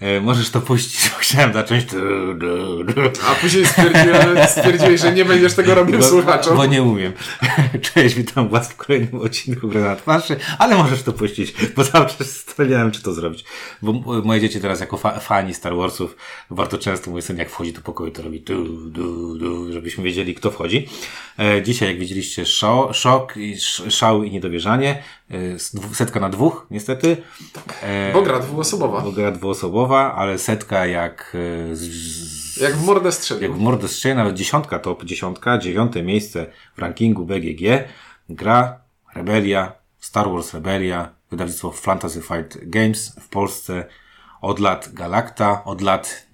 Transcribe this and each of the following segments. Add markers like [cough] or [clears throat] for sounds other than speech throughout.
E, możesz to puścić, chciałem zacząć. A później stwierdziłeś, stwierdziłeś, że nie będziesz tego robił bo, słuchaczom. Bo nie umiem. [laughs] Cześć, witam Was w kolejnym odcinku Granat Twarzy, ale możesz to puścić, bo cały czas zastanawiałem, czy to zrobić. Bo moje dzieci teraz jako fa fani Star Warsów, bardzo często mój syn jak wchodzi do pokoju, to robi du, du, du, żebyśmy wiedzieli, kto wchodzi. E, dzisiaj, jak widzieliście, szok, szok szał i niedowierzanie. E, setka na dwóch, niestety. Tak, bo gra dwuosobowa. Bo gra dwuosobowa, ale setka jak... Z, jak w mordę strzelił. Jak w mordę strzelił, nawet dziesiątka, top dziesiątka, dziewiąte miejsce w rankingu BGG. Gra, Rebelia, Star Wars Rebelia, wydawnictwo Fantasy Fight Games w Polsce od lat Galacta, od lat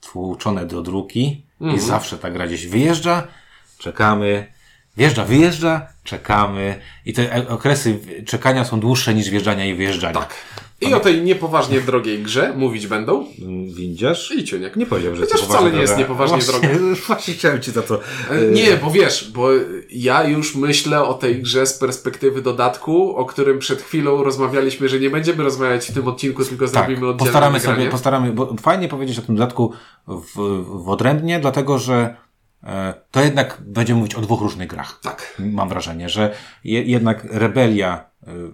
tłuczone do druki mm i mhm. zawsze ta gra gdzieś wyjeżdża, czekamy, wjeżdża, wyjeżdża, czekamy i te okresy czekania są dłuższe niż wjeżdżania i wyjeżdżania. Tak. I o tej niepoważnie drogiej grze mówić będą Windziarz i Ciuniek. Nie powiedział, że Chociaż to wcale nie jest niepoważnie właśnie, droga. [laughs] Właśnie chciałem Ci za to... E, nie, bo wiesz, bo ja już myślę o tej grze z perspektywy dodatku, o którym przed chwilą rozmawialiśmy, że nie będziemy rozmawiać w tym odcinku, tylko tak, zrobimy oddzielne postaramy sobie, postaramy, bo fajnie powiedzieć o tym dodatku w, w odrębnie, dlatego że e, to jednak będziemy mówić o dwóch różnych grach. Tak. Mam wrażenie, że je, jednak Rebelia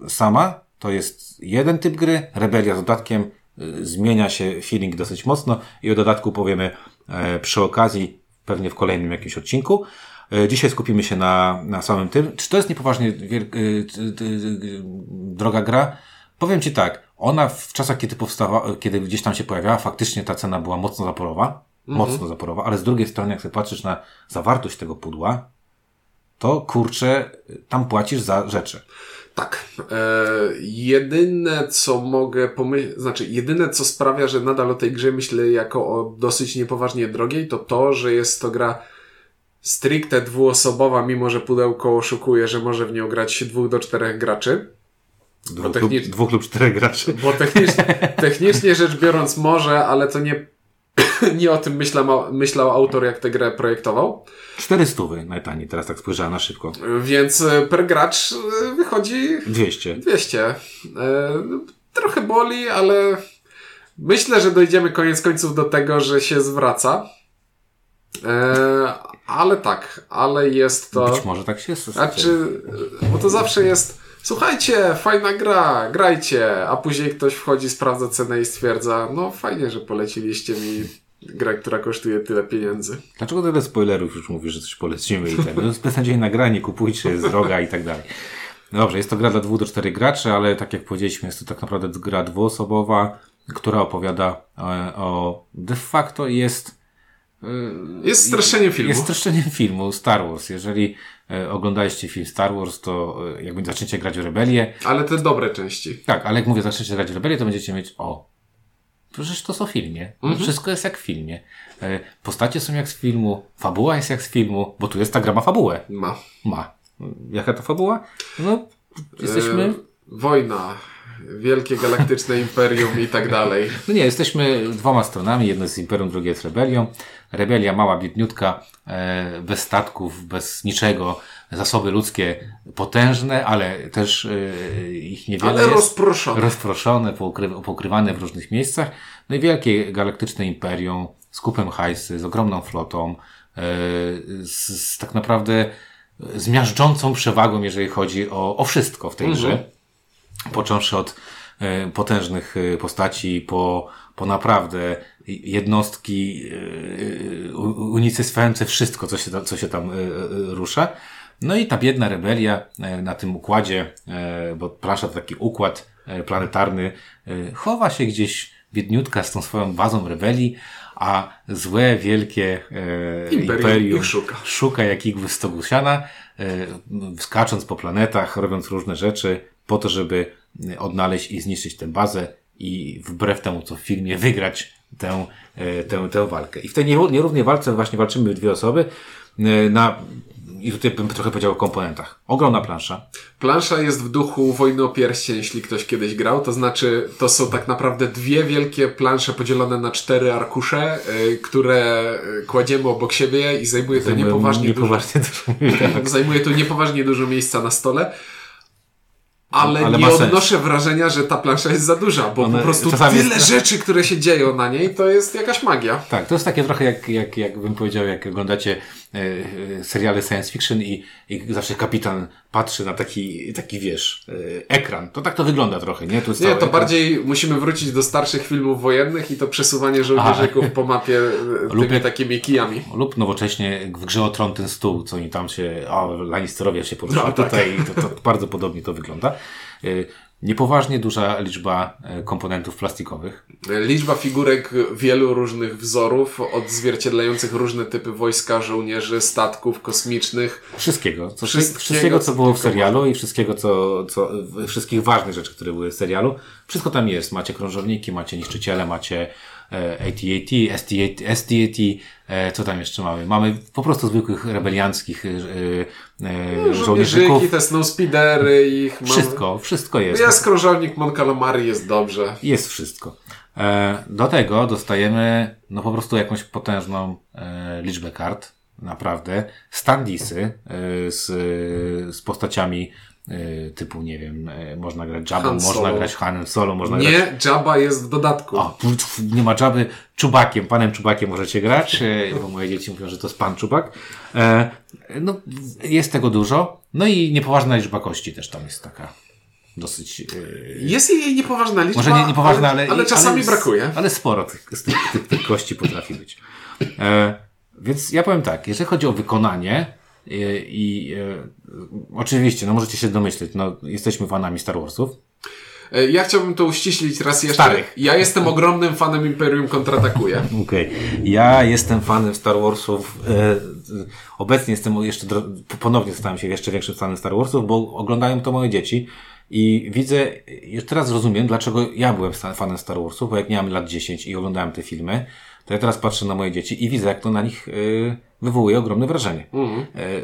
e, sama to jest jeden typ gry, Rebelia z dodatkiem, y, zmienia się feeling dosyć mocno i o dodatku powiemy e, przy okazji, pewnie w kolejnym jakimś odcinku. E, dzisiaj skupimy się na, na samym tym. Czy to jest niepoważnie droga gra? Powiem Ci tak, ona w czasach, kiedy powstała, kiedy gdzieś tam się pojawiała, faktycznie ta cena była mocno zaporowa. Mocno zaporowa, ale z drugiej strony, jak sobie patrzysz na zawartość tego pudła, to kurczę, tam płacisz za rzeczy. Tak. E, jedyne, co mogę pomyśleć, znaczy, jedyne, co sprawia, że nadal o tej grze myślę jako o dosyć niepoważnie drogiej, to to, że jest to gra stricte dwuosobowa, mimo że pudełko oszukuje, że może w nią grać dwóch do czterech graczy. Dwóch, technicz... lub, dwóch lub czterech graczy. Bo technicznie, [laughs] technicznie rzecz biorąc może, ale to nie [laughs] nie o tym myślał, myślał autor, jak tę grę projektował. 400 najtaniej, teraz tak spojrzałem na szybko. Więc e, per gracz e, wychodzi... 200. 200. E, trochę boli, ale myślę, że dojdziemy koniec końców do tego, że się zwraca. ale tak, ale jest to... Być może tak się jest. Znaczy, bo to zawsze jest słuchajcie, fajna gra, grajcie, a później ktoś wchodzi, sprawdza cenę i stwierdza, no fajnie, że poleciliście mi grę, która kosztuje tyle pieniędzy. Dlaczego tyle spoilerów już mówisz, że coś polecimy i tak? No, beznadziejna gra, nie kupujcie, jest droga i tak dalej. No dobrze, jest to gra dla dwóch do czterech graczy, ale tak jak powiedzieliśmy, jest to tak naprawdę gra dwuosobowa, która opowiada o, e, o de facto jest e, jest streszczeniem filmu. Jest streszczeniem filmu Star Wars. Jeżeli E, oglądaliście film Star Wars, to jakby zaczniecie grać w Rebelię. Ale te dobre części. Tak, ale jak mówię, zaczniecie grać w Rebelię, to będziecie mieć, o, przecież to są filmie. Mhm. Wszystko jest jak w filmie. E, postacie są jak z filmu, fabuła jest jak z filmu, bo tu jest ta gra ma fabułę. Ma. Ma. Jaka to fabuła? No, jesteśmy... E, wojna wielkie galaktyczne [laughs] imperium i tak dalej. No nie, jesteśmy dwoma stronami. Jedno jest imperium, drugie jest rebelią. Rebelia mała, biedniutka, e, bez statków, bez niczego. Zasoby ludzkie potężne, ale też e, ich niewiele ale jest. rozproszone. Rozproszone, poukry, pokrywane w różnych miejscach. No i wielkie galaktyczne imperium z kupem hajsy, z ogromną flotą, e, z, z tak naprawdę zmiażdżącą przewagą, jeżeli chodzi o, o wszystko w tej mhm. grze począwszy od e, potężnych postaci po, po naprawdę jednostki e, unicestwiające wszystko, co się, co się tam rusza. No i ta biedna rebelia na tym układzie, bo plansza to taki układ planetarny, chowa się gdzieś biedniutka z tą swoją bazą rebelii, a złe, wielkie e, imperium, imperium szuka. szuka jak igły e, skacząc po planetach, robiąc różne rzeczy, po to, żeby odnaleźć i zniszczyć tę bazę i wbrew temu, co w filmie, wygrać tę, e, tę, tę walkę. I w tej nierównej walce właśnie walczymy dwie osoby e, na i tutaj bym trochę powiedział o komponentach. Ogromna plansza. Plansza jest w duchu Wojny o Pierścień, jeśli ktoś kiedyś grał. To znaczy, to są tak naprawdę dwie wielkie plansze podzielone na cztery arkusze, yy, które kładziemy obok siebie i zajmuje to niepoważnie, niepoważnie dużo, [laughs] dużo [laughs] zajmuje to niepoważnie dużo miejsca na stole. Ale, Ale nie ma sens. odnoszę wrażenia, że ta plansza jest za duża, bo One po prostu tyle jest- rzeczy, które się dzieją na niej, to jest jakaś magia. Tak, to jest takie trochę jak, jak, jak bym powiedział, jak oglądacie seriale science fiction i, i zawsze kapitan patrzy na taki, taki wiesz, e, ekran. To tak to wygląda trochę, nie? Tu Nie, to ekran. bardziej musimy wrócić do starszych filmów wojennych i to przesuwanie żołnierzyków po mapie e, tymi jak- takimi kijami. Lub nowocześnie w grze o tron ten stół, co oni tam się, o, Lannisterowie się poruszyli No, tak. tutaj i to, to bardzo podobnie to wygląda. Niepoważnie duża liczba e, komponentów plastikowych. Liczba figurek wielu różnych wzorów, odzwierciedlających różne typy wojska, żołnierzy, statków kosmicznych. Wszystkiego. Co, Wszystkiego, wszystkiego, co było w serialu i wszystkiego, co, co, wszystkich ważnych rzeczy, które były w serialu. Wszystko tam jest. Macie krążowniki, macie niszczyciele, macie AT-AT, ST-AT, ST-AT, e, co tam jeszcze mamy? Mamy po prostu zwykłych rebelianckich e, e, żołnierzyków. Te snowspeedery, ich. Wszystko, wszystko jest. Jest krążownik Mon Calamari, jest dobrze. Jest wszystko. E, do tego dostajemy no po prostu jakąś potężną e, liczbę kart. Naprawdę. Standisy e, z, z postaciami e, typu, nie wiem, e, można grać Jabba, można grać Hanem Solo, można grać... Nie, Jabba jest w dodatku. O, nie ma Jabby, Czubakiem, panem Czubakiem możecie grać, e, bo moje dzieci mówią, że to jest pan Czubak. E, no, jest tego dużo. No i niepoważna liczba kości też tam jest taka dosyć... E, Jest jej niepoważna liczba, może nie, niepoważne, ale, ale czasami ale, brakuje. Ale sporo tych, tych, tych, tych kości potrafi być. E, więc ja powiem tak, jeżeli chodzi o wykonanie e, i e, oczywiście, no możecie się domyśleć, no jesteśmy fanami Star Warsów. E, Ja chciałbym to uściślić raz jeszcze. Starych. Ja jestem ogromnym fanem Imperium kontratakuje. [laughs] Okej. Ja jestem fanem Star Warsów. Obecnie jestem jeszcze, ponownie stałem się jeszcze większym fanem Star Warsów, bo oglądają to moje dzieci. I widzę, już teraz rozumiem, dlaczego ja byłem fanem Star Warsów, bo jak miałem lat 10 i oglądałem te filmy, to ja teraz patrzę na moje dzieci i widzę, jak to na nich wywołuje ogromne wrażenie.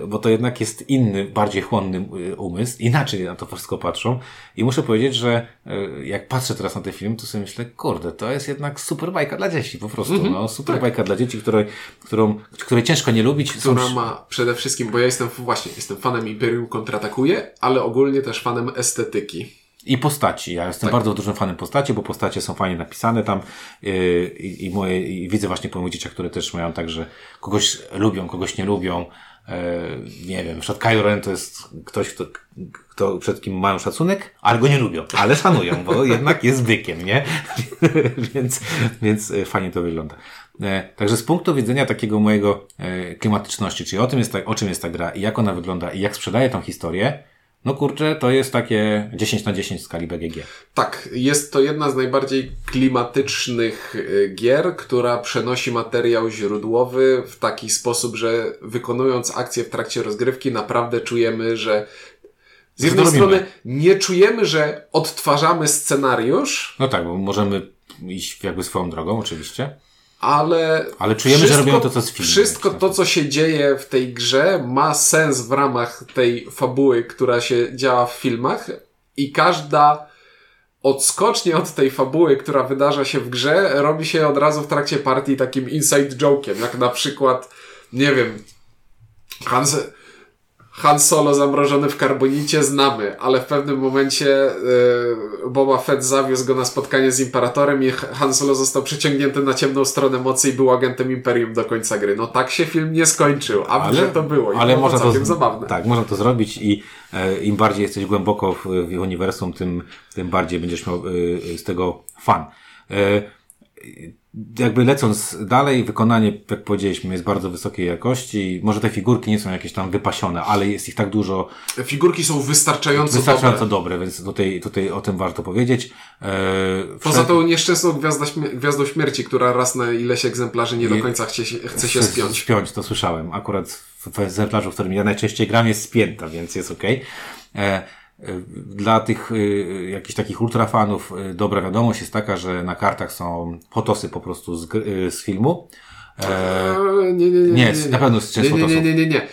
Y, bo to jednak jest inny, bardziej chłonny y, umysł, inaczej na to wszystko patrzą. I muszę powiedzieć, że y, jak patrzę teraz na te filmy, to sobie myślę, kurde, to jest jednak super bajka dla dzieci, po prostu. No, super bajka dla dzieci, której, którą, której ciężko nie lubić. Są która ma przede wszystkim, bo ja jestem właśnie, jestem fanem Imperium kontratakuje, ale ogólnie też fanem estetyki. I postaci. Ja Tak. jestem bardzo dużym fanem postaci, bo postacie są fajnie napisane tam yy, i, moje, i widzę właśnie po moich dzieciach, które też mają tak, że kogoś lubią, kogoś nie lubią. Yy, nie wiem, przed Kylo Ren to jest ktoś, kto, kto przed kim mają szacunek, ale go nie lubią, ale szanują, bo [laughs] jednak jest bykiem, nie? [laughs] więc, więc yy, fajnie to wygląda. E, Także z punktu widzenia takiego mojego e, klimatyczności, czyli o tym jest ta, o czym jest ta gra i jak ona wygląda i jak sprzedaje tą historię, no kurczę, to jest takie 10 na 10 w skali BGG. Tak, jest to jedna z najbardziej klimatycznych y, gier, która przenosi materiał źródłowy w taki sposób, że wykonując akcję w trakcie rozgrywki naprawdę czujemy, że z jednej strony nie czujemy, że odtwarzamy scenariusz, No tak, bo możemy iść jakby swoją drogą, oczywiście. Ale. Ale czujemy, że robimy to, co. Wszystko to, co się dzieje w tej grze, ma sens w ramach tej fabuły, która się działa w filmach, i każda odskocznie od tej fabuły, która wydarza się w grze, robi się od razu w trakcie partii takim inside joke'iem, jak na przykład, nie wiem, Han, Han Solo zamrożony w karbonicie znamy, ale w pewnym momencie y, Boba Fett zawiózł go na spotkanie z Imperatorem i Han Solo został przyciągnięty na ciemną stronę mocy i był agentem Imperium do końca gry. No tak się film nie skończył, a w grze to było i ale było można całkiem to, zabawne. Tak, można to zrobić i e, im bardziej jesteś głęboko w, w uniwersum, tym, tym bardziej będziesz miał e, z tego fan. E, jakby lecąc dalej, wykonanie, jak powiedzieliśmy, jest bardzo wysokiej jakości. Może te figurki nie są jakieś tam wypasione, ale jest ich tak dużo, Figurki są wystarczająco, wystarczająco dobre. dobre, więc tutaj, tutaj o tym warto powiedzieć. E, Poza wszel- tą nieszczęsną gwiazda gwiazdą śmierci, która raz na ileś egzemplarzy nie do końca chce się, chce się spiąć. Spiąć, to słyszałem. Akurat w, egzemplarzu, w którym ja najczęściej gram, jest spięta, więc jest okej. E, e, Dla tych e, jakichś takich ultrafanów e, dobra wiadomość jest taka, że na kartach są fotosy po prostu z, e, z filmu. E, Eee, nie, nie, nie, nie, na pewno jest część nie, nie, nie, nie, nie, nie.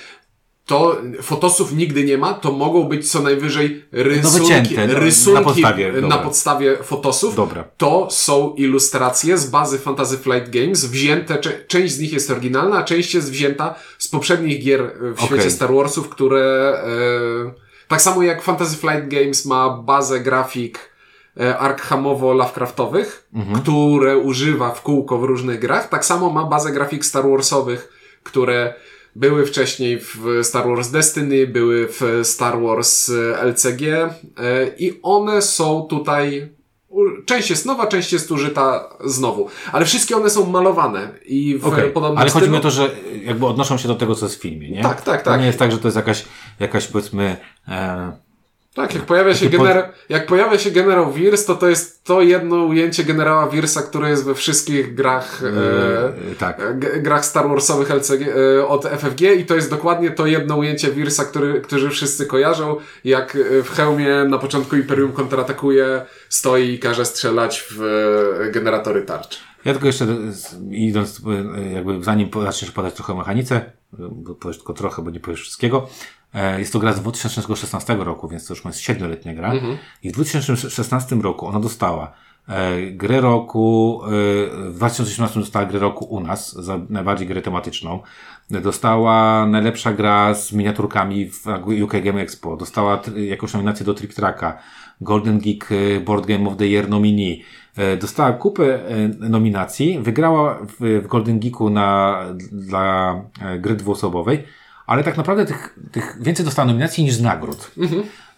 To fotosów nigdy nie ma, to mogą być co najwyżej rysunki, wycięte, no, rysunki na podstawie, na podstawie fotosów. Dobra. To są ilustracje z bazy Fantasy Flight Games, wzięte, część z nich jest oryginalna, a część jest wzięta z poprzednich gier w Okej. świecie Star Warsów, które... E, Tak samo jak Fantasy Flight Games ma bazę grafik e, Arkhamowo-Lovecraftowych, które używa w kółko w różnych grach, tak samo ma bazę grafik Star Warsowych, które były wcześniej w Star Wars Destiny, były w Star Wars e, LCG e, i one są tutaj Część jest nowa, część jest użyta znowu. Ale wszystkie one są malowane i w Okej, podobnym Ale chodzi mi o to, że jakby odnoszą się do tego, co jest w filmie, nie? Tak, tak, To tak. nie jest tak, że to jest jakaś, jakaś powiedzmy, e, Tak, jak pojawia się, gener- jak pojawia się generał Wirs, to to jest to jedno ujęcie generała Wirsa, które jest we wszystkich grach, e, e, tak. g- grach Star Warsowych LCG, e, od FFG i to jest dokładnie to jedno ujęcie Wirsa, który, którzy wszyscy kojarzą, jak e, w hełmie na początku Imperium kontratakuje, stoi i każe strzelać w e, generatory tarcz. Ja tylko jeszcze idąc, e, jakby zanim zaczniesz podać trochę o mechanice, e, bo powiesz tylko trochę, bo nie powiesz wszystkiego. E, Jest to gra z 2016 roku, więc to już jest siedmioletnia gra. I w 2016 roku ona dostała e, grę roku, e, w 2018 dostała grę roku u nas, za najbardziej grę tematyczną. Dostała najlepsza gra z miniaturkami w UK Game Expo. Dostała jakąś nominację do Trick Tracka. Golden Geek Board Game of the Year nominee. Dostała kupę nominacji, wygrała w, Golden Geeku na, dla gry dwuosobowej, ale tak naprawdę tych, tych więcej dostała nominacji niż nagród.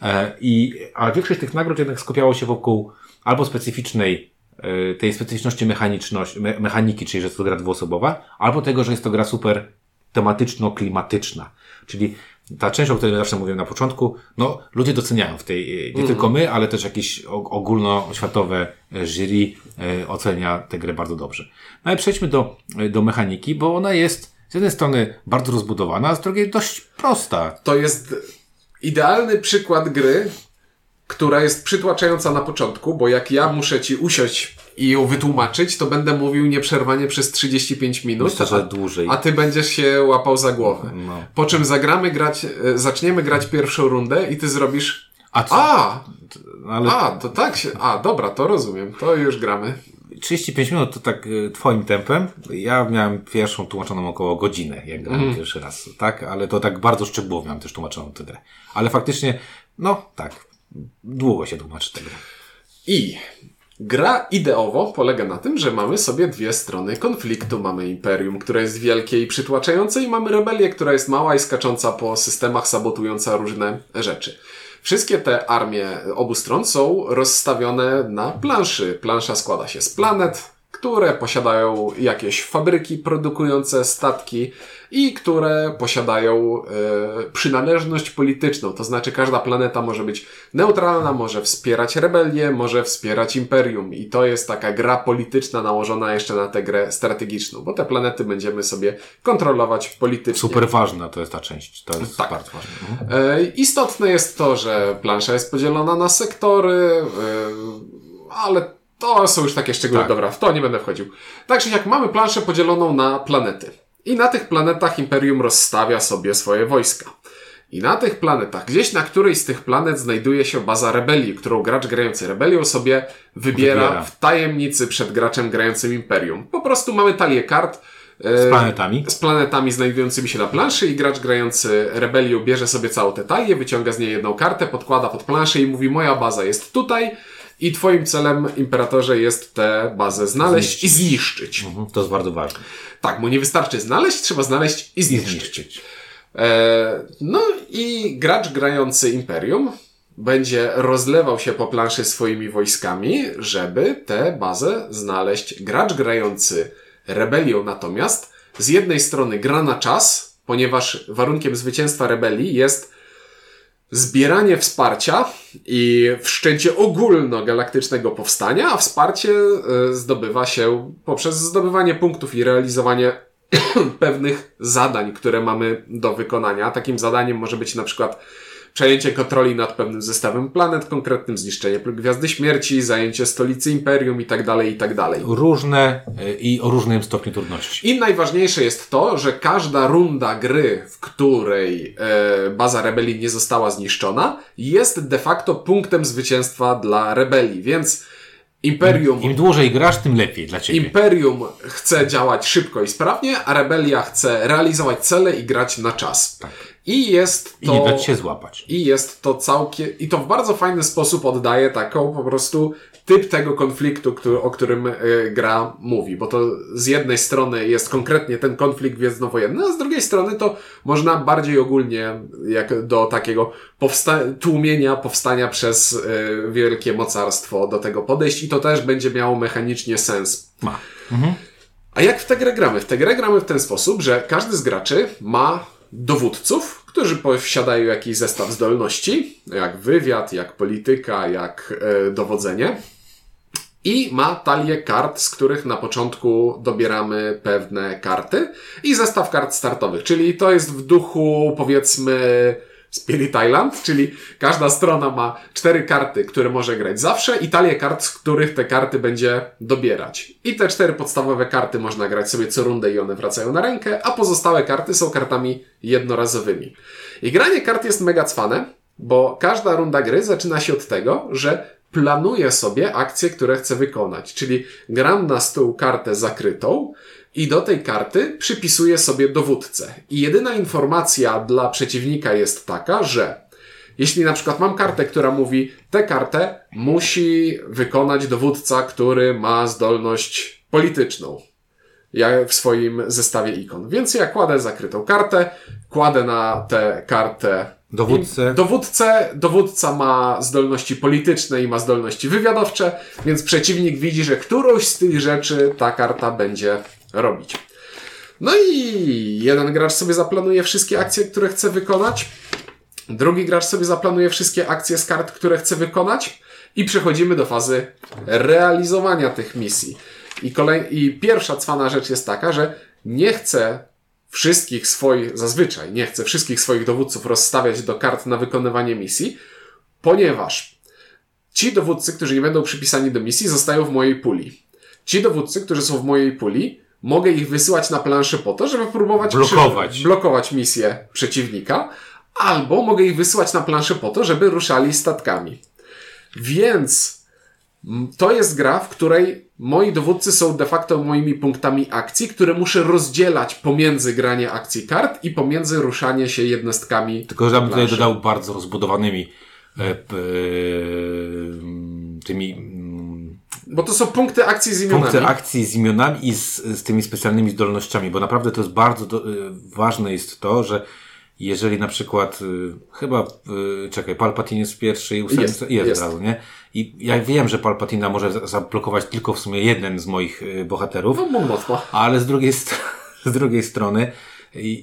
E, I, a większość tych nagród jednak skupiało się wokół albo specyficznej e, tej specyficzności mechaniczności, me, mechaniki, czyli że jest to gra dwuosobowa, albo tego, że jest to gra super tematyczno-klimatyczna. Czyli ta część, o której zawsze mówiłem na początku, no ludzie doceniają w tej, e, nie tylko my, ale też jakieś ogólnoświatowe jury e, ocenia tę grę bardzo dobrze. No ale przejdźmy do, do mechaniki, bo ona jest z jednej strony bardzo rozbudowana, a z drugiej dość prosta. To jest idealny przykład gry, która jest przytłaczająca na początku, bo jak ja muszę ci usiąść i ją wytłumaczyć, to będę mówił nieprzerwanie przez 35 minut, Myślę, że dłużej. a ty będziesz się łapał za głowę. No. Po czym zagramy grać, e, zaczniemy grać pierwszą rundę i ty zrobisz A co? a, ale a, to tak się, a, dobra, to rozumiem, to już gramy. 35 minut to tak y, twoim tempem. Ja miałem pierwszą tłumaczoną około godzinę, jak grałem Mhm. pierwszy raz, tak? Ale to tak bardzo szczegółowo miałem też tłumaczoną tę grę. Ale faktycznie, no tak, długo się tłumaczy tę grę. I gra ideowo polega na tym, że mamy sobie dwie strony konfliktu. Mamy Imperium, które jest wielkie i przytłaczające i mamy rebelię, która jest mała i skacząca po systemach, sabotująca różne rzeczy. Wszystkie te armie obu stron są rozstawione na planszy. Plansza składa się z planet, które posiadają jakieś fabryki produkujące statki i które posiadają e, przynależność polityczną. To znaczy każda planeta może być neutralna, może wspierać rebelię, może wspierać imperium i to jest taka gra polityczna nałożona jeszcze na tę grę strategiczną, bo te planety będziemy sobie kontrolować politycznie. Super ważna to jest ta część. To jest Tak. bardzo ważne. Mhm. E, Istotne jest to, że plansza jest podzielona na sektory, e, ale to są już takie szczegóły. Tak. Dobra, w to nie będę wchodził. Także jak mamy planszę podzieloną na planety. I na tych planetach Imperium rozstawia sobie swoje wojska. I na tych planetach, gdzieś na którejś z tych planet znajduje się baza rebelii, którą gracz grający rebelią sobie wybiera, Wybiera. w tajemnicy przed graczem grającym Imperium. Po prostu mamy talię kart. e, Z planetami. z planetami znajdującymi się na planszy i gracz grający rebelią bierze sobie całą tę talię, wyciąga z niej jedną kartę, podkłada pod planszę i mówi moja baza jest tutaj i twoim celem, imperatorze, jest tę bazę znaleźć i zniszczyć. Mhm. To jest bardzo ważne. Tak, mu nie wystarczy znaleźć, trzeba znaleźć i I zniszczyć. zniszczyć. E, no i gracz grający Imperium będzie rozlewał się po planszy swoimi wojskami, żeby tę bazę znaleźć. Gracz grający rebelią natomiast z jednej strony gra na czas, ponieważ warunkiem zwycięstwa rebelii jest zbieranie wsparcia i wszczęcie ogólnogalaktycznego powstania, a wsparcie e, zdobywa się poprzez zdobywanie punktów i realizowanie [clears throat] pewnych zadań, które mamy do wykonania. Takim zadaniem może być na przykład przejęcie kontroli nad pewnym zestawem planet, konkretnym zniszczenie Gwiazdy Śmierci, zajęcie stolicy Imperium i tak dalej, i tak dalej. Różne y, i o różnym stopniu trudności. I najważniejsze jest to, że każda runda gry, w której e, baza rebelii nie została zniszczona, jest de facto punktem zwycięstwa dla rebelii, więc Imperium Im dłużej grasz, tym lepiej dla ciebie. Imperium chce działać szybko i sprawnie, a rebelia chce realizować cele i grać na czas. Tak. I jest to... I nie dać się złapać. I jest to całkiem... I to w bardzo fajny sposób oddaje taką po prostu typ tego konfliktu, który, o którym y, gra mówi, bo to z jednej strony jest konkretnie ten konflikt gwiezdnowojenny, a z drugiej strony to można bardziej ogólnie jak do takiego powsta- tłumienia powstania przez y, wielkie mocarstwo do tego podejść i to też będzie miało mechanicznie sens. Ma. Mhm. A jak w tę grę gramy? W tę grę gramy w ten sposób, że każdy z graczy ma dowódców, którzy posiadają jakiś zestaw zdolności, jak wywiad, jak polityka, jak e, dowodzenie. I ma talię kart, z których na początku dobieramy pewne karty i zestaw kart startowych, czyli to jest w duchu powiedzmy Spirit Island, czyli każda strona ma cztery karty, które może grać zawsze i talię kart, z których te karty będzie dobierać. I te cztery podstawowe karty można grać sobie co rundę i one wracają na rękę, a pozostałe karty są kartami jednorazowymi. I granie kart jest mega cwane, bo każda runda gry zaczyna się od tego, że planuję sobie akcje, które chcę wykonać. Czyli gram na stół kartę zakrytą i do tej karty przypisuję sobie dowódcę. I jedyna informacja dla przeciwnika jest taka, że jeśli na przykład mam kartę, która mówi, tę kartę musi wykonać dowódca, który ma zdolność polityczną. W swoim zestawie ikon. Więc ja kładę zakrytą kartę, kładę na tę kartę Dowódcę. Dowódcę, dowódca ma zdolności polityczne i ma zdolności wywiadowcze, więc przeciwnik widzi, że którąś z tych rzeczy ta karta będzie robić. No i jeden gracz sobie zaplanuje wszystkie akcje, które chce wykonać. Drugi gracz sobie zaplanuje wszystkie akcje z kart, które chce wykonać. I przechodzimy do fazy realizowania tych misji. I, kolej... I pierwsza cwana rzecz jest taka, że nie chcę wszystkich swoich, zazwyczaj nie chcę wszystkich swoich dowódców rozstawiać do kart na wykonywanie misji, ponieważ ci dowódcy, którzy nie będą przypisani do misji, zostają w mojej puli. Ci dowódcy, którzy są w mojej puli, mogę ich wysyłać na planszę po to, żeby próbować blokować, przy, blokować misję przeciwnika, albo mogę ich wysyłać na planszę po to, żeby ruszali statkami. Więc to jest gra, w której moi dowódcy są de facto moimi punktami akcji, które muszę rozdzielać pomiędzy granie akcji kart i pomiędzy ruszanie się jednostkami. Tylko, że ja bym tutaj dodał bardzo rozbudowanymi e, e, tymi bo to są punkty akcji z imionami. Punkty akcji z imionami i z, z tymi specjalnymi zdolnościami, bo naprawdę to jest bardzo do, y, ważne jest to, że jeżeli na przykład, y, chyba, y, czekaj, Palpatine jest pierwszy i ósemce, jest, jest, jest. razu, nie? I ja wiem, że Palpatina może zablokować tylko w sumie jeden z moich bohaterów. No, mocno. Ale z drugiej, [laughs] z drugiej strony,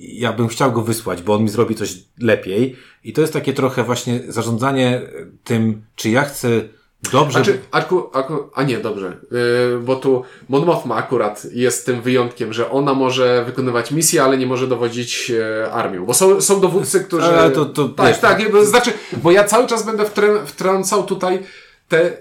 ja bym chciał go wysłać, bo on mi zrobi coś lepiej. I to jest takie trochę właśnie zarządzanie tym, czy ja chcę Dobrze. Znaczy, aku, aku, a nie, dobrze. Yy, bo tu Mon Mothma akurat jest tym wyjątkiem, że ona może wykonywać misje, ale nie może dowodzić yy, armią. Bo są, są dowódcy, którzy... Ale to, to, tak, wiesz, tak, tak. Znaczy, bo ja cały czas będę wtrącał tutaj te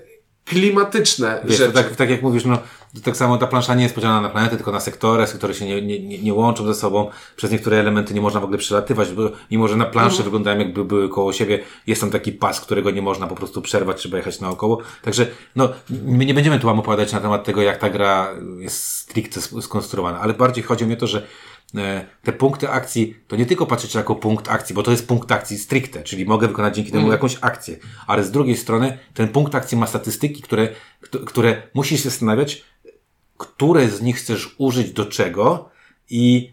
klimatyczne Wiesz, rzeczy. Tak, tak jak mówisz, no, tak samo ta plansza nie jest podzielona na planety, tylko na sektory, sektory się nie, nie, nie łączą ze sobą. Przez niektóre elementy nie można w ogóle przelatywać, bo mimo, że na planszy mhm. wyglądają jakby były koło siebie, jest tam taki pas, którego nie można po prostu przerwać, trzeba jechać naokoło. Także, no, my nie będziemy tu wam opowiadać na temat tego, jak ta gra jest stricte skonstruowana, ale bardziej chodzi mi o to, że E, te punkty akcji, to nie tylko patrzeć jako punkt akcji, bo to jest punkt akcji stricte, czyli mogę wykonać dzięki temu mm. jakąś akcję, ale z drugiej strony ten punkt akcji ma statystyki, które, które musisz się zastanawiać, które z nich chcesz użyć do czego i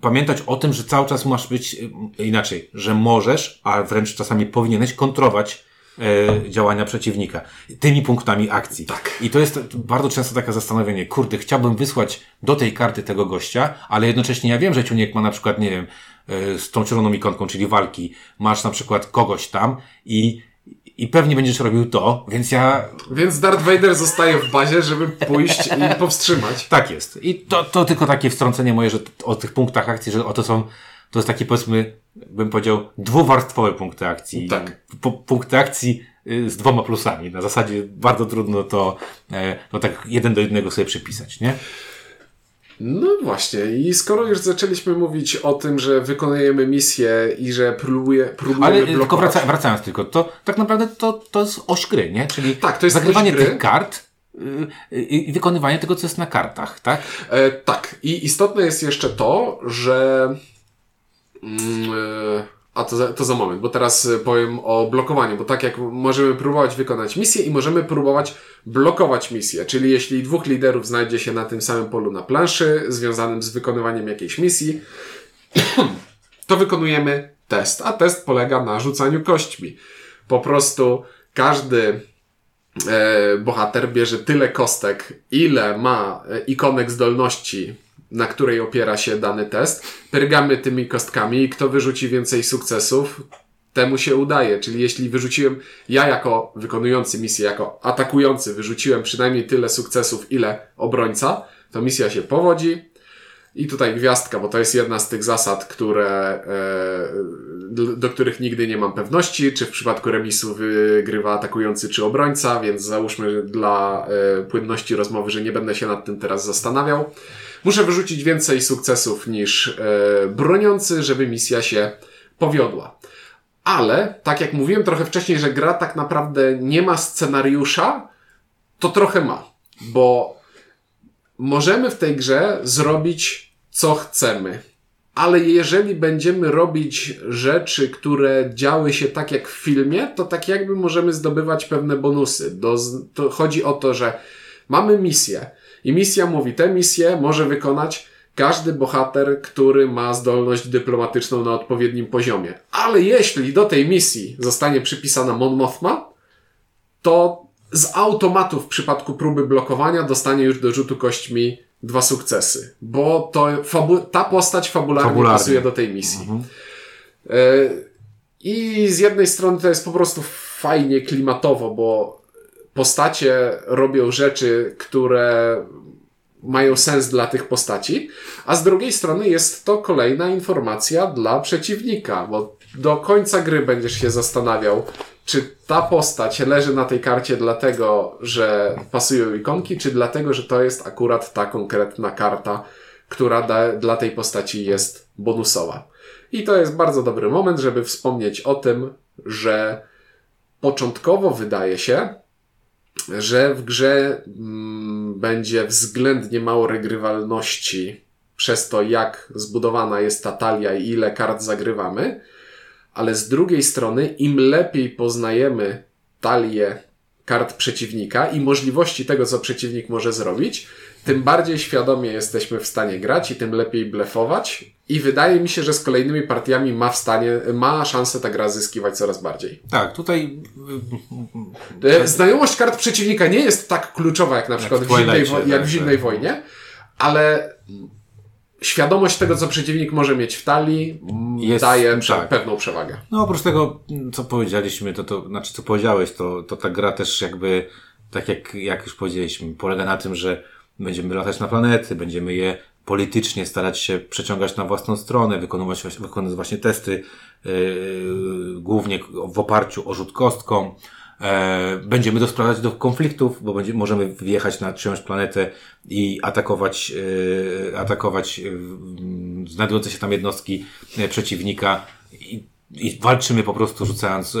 pamiętać o tym, że cały czas masz być e, inaczej, że możesz, a wręcz czasami powinieneś kontrolować e, działania przeciwnika. Tymi punktami akcji. Tak. I to jest bardzo często takie zastanowienie. Kurde, chciałbym wysłać do tej karty tego gościa, ale jednocześnie ja wiem, że Ciuniek ma na przykład, nie wiem, e, z tą czerwoną ikonką, czyli walki, masz na przykład kogoś tam i i pewnie będziesz robił to, więc ja... Więc Darth Vader zostaje w bazie, żeby pójść i powstrzymać. Tak jest. I to, to tylko takie wstrącenie moje, że o tych punktach akcji, że oto są, to jest taki powiedzmy, bym powiedział, dwuwarstwowe punkty akcji. Tak. P punkty akcji y, z dwoma plusami. Na zasadzie bardzo trudno to, e, no tak jeden do jednego sobie przypisać, nie? No właśnie, i skoro już zaczęliśmy mówić o tym, że wykonujemy misję i że próbuje, próbujemy Ale blokować... tylko wraca, wracając tylko, to tak naprawdę to, to jest oś gry, nie? Czyli tak, to jest zagrywanie tych kart y, i wykonywanie tego, co jest na kartach, tak? E, tak. I istotne jest jeszcze to, że e, a to za, to za moment, bo teraz e, powiem o blokowaniu, bo tak jak możemy próbować wykonać misję i możemy próbować blokować misję, czyli jeśli dwóch liderów znajdzie się na tym samym polu na planszy, związanym z wykonywaniem jakiejś misji, [clears throat] to wykonujemy test, a test polega na rzucaniu kośćmi. Po prostu każdy e, bohater bierze tyle kostek, ile ma e, ikonek zdolności na której opiera się dany test. Pyrgamy tymi kostkami i kto wyrzuci więcej sukcesów, temu się udaje. Czyli jeśli wyrzuciłem, ja jako wykonujący misję, jako atakujący, wyrzuciłem przynajmniej tyle sukcesów, ile obrońca, to misja się powodzi. I tutaj gwiazdka, bo to jest jedna z tych zasad, które, e, do których nigdy nie mam pewności, czy w przypadku remisu wygrywa atakujący czy obrońca, więc załóżmy dla e, płynności rozmowy, że nie będę się nad tym teraz zastanawiał. Muszę wyrzucić więcej sukcesów niż e, broniący, żeby misja się powiodła. Ale, tak jak mówiłem trochę wcześniej, że gra tak naprawdę nie ma scenariusza, to trochę ma. Bo możemy w tej grze zrobić co chcemy. Ale jeżeli będziemy robić rzeczy, które działy się tak jak w filmie, to tak jakby możemy zdobywać pewne bonusy. Do, chodzi o to, że mamy misję i misja mówi, tę misję może wykonać każdy bohater, który ma zdolność dyplomatyczną na odpowiednim poziomie. Ale jeśli do tej misji zostanie przypisana Mon Mothma, to z automatu w przypadku próby blokowania dostanie już do rzutu kośćmi dwa sukcesy, bo to ta postać fabularnie, fabularnie, pasuje do tej misji. Mhm. E, I z jednej strony to jest po prostu fajnie klimatowo, bo postacie robią rzeczy, które mają sens dla tych postaci, a z drugiej strony jest to kolejna informacja dla przeciwnika, bo do końca gry będziesz się zastanawiał, czy ta postać leży na tej karcie dlatego, że pasują ikonki, czy dlatego, że to jest akurat ta konkretna karta, która da, dla tej postaci jest bonusowa. I to jest bardzo dobry moment, żeby wspomnieć o tym, że początkowo wydaje się, że w grze mm, będzie względnie mało regrywalności przez to, jak zbudowana jest ta talia i ile kart zagrywamy, ale z drugiej strony, im lepiej poznajemy talię kart przeciwnika i możliwości tego, co przeciwnik może zrobić, tym bardziej świadomie jesteśmy w stanie grać i tym lepiej blefować. I wydaje mi się, że z kolejnymi partiami ma w stanie, ma szansę ta gra zyskiwać coraz bardziej. Tak, tutaj. E, znajomość kart przeciwnika nie jest tak kluczowa jak na przykład jak w, zimnej, jak w zimnej tak. wojnie, ale świadomość tego, co przeciwnik może mieć w talii, jest, daje tak. pewną przewagę. No oprócz tego, co powiedzieliśmy, to, to znaczy co powiedziałeś, to, to ta gra też jakby, tak jak, jak już powiedzieliśmy, polega na tym, że będziemy latać na planety, będziemy je politycznie starać się przeciągać na własną stronę, wykonywać, wykonywać właśnie testy, yy, głównie w oparciu o rzut kostką. E, będziemy dosprowadzać do konfliktów, bo będzie, możemy wjechać na czyjąś planetę i atakować, e, atakować e, znajdujące się tam jednostki przeciwnika i, i walczymy po prostu rzucając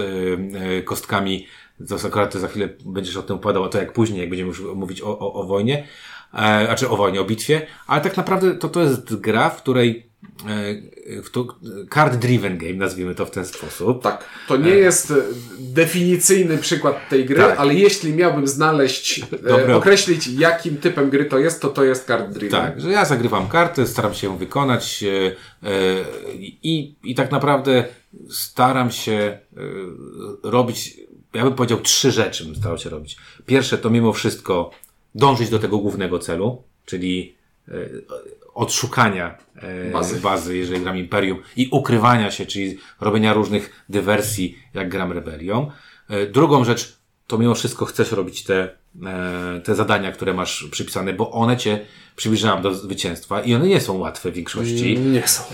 kostkami. To akurat za chwilę będziesz o tym opowiadał, a to jak później, jak będziemy już mówić o, o, o wojnie e, znaczy o wojnie, o bitwie, ale tak naprawdę to, to jest gra, w której e, w to, card driven game, nazwijmy to w ten sposób. Tak. To nie e, jest e, definicyjny przykład tej gry, tak. ale jeśli miałbym znaleźć, e, określić jakim typem gry to jest, to to jest card driven. Tak, że ja zagrywam karty, staram się ją wykonać i, i tak naprawdę staram się robić, ja bym powiedział trzy rzeczy bym starał się robić. Pierwsze to mimo wszystko dążyć do tego głównego celu, czyli e, odszukania e, bazy. bazy, jeżeli gram Imperium i ukrywania się, czyli robienia różnych dywersji, jak gram Rebelią. E, drugą rzecz, to mimo wszystko chcesz robić te, te zadania, które masz przypisane, bo one cię przybliżają do zwycięstwa i one nie są łatwe w większości. Nie są.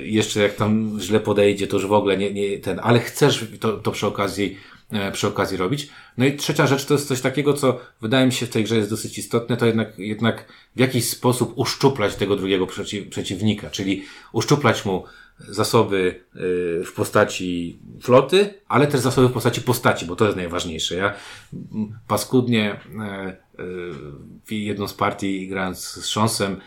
jeszcze jak tam źle podejdzie, to już w ogóle nie, nie ten, ale chcesz to, to przy okazji E, przy okazji robić. No i trzecia rzecz to jest coś takiego, co wydaje mi się w tej grze jest dosyć istotne, to jednak, jednak w jakiś sposób uszczuplać tego drugiego przeciw, przeciwnika, czyli uszczuplać mu zasoby e, w postaci floty, ale też zasoby w postaci postaci, bo to jest najważniejsze. Ja paskudnie e, jedną z partii grając z Szonsem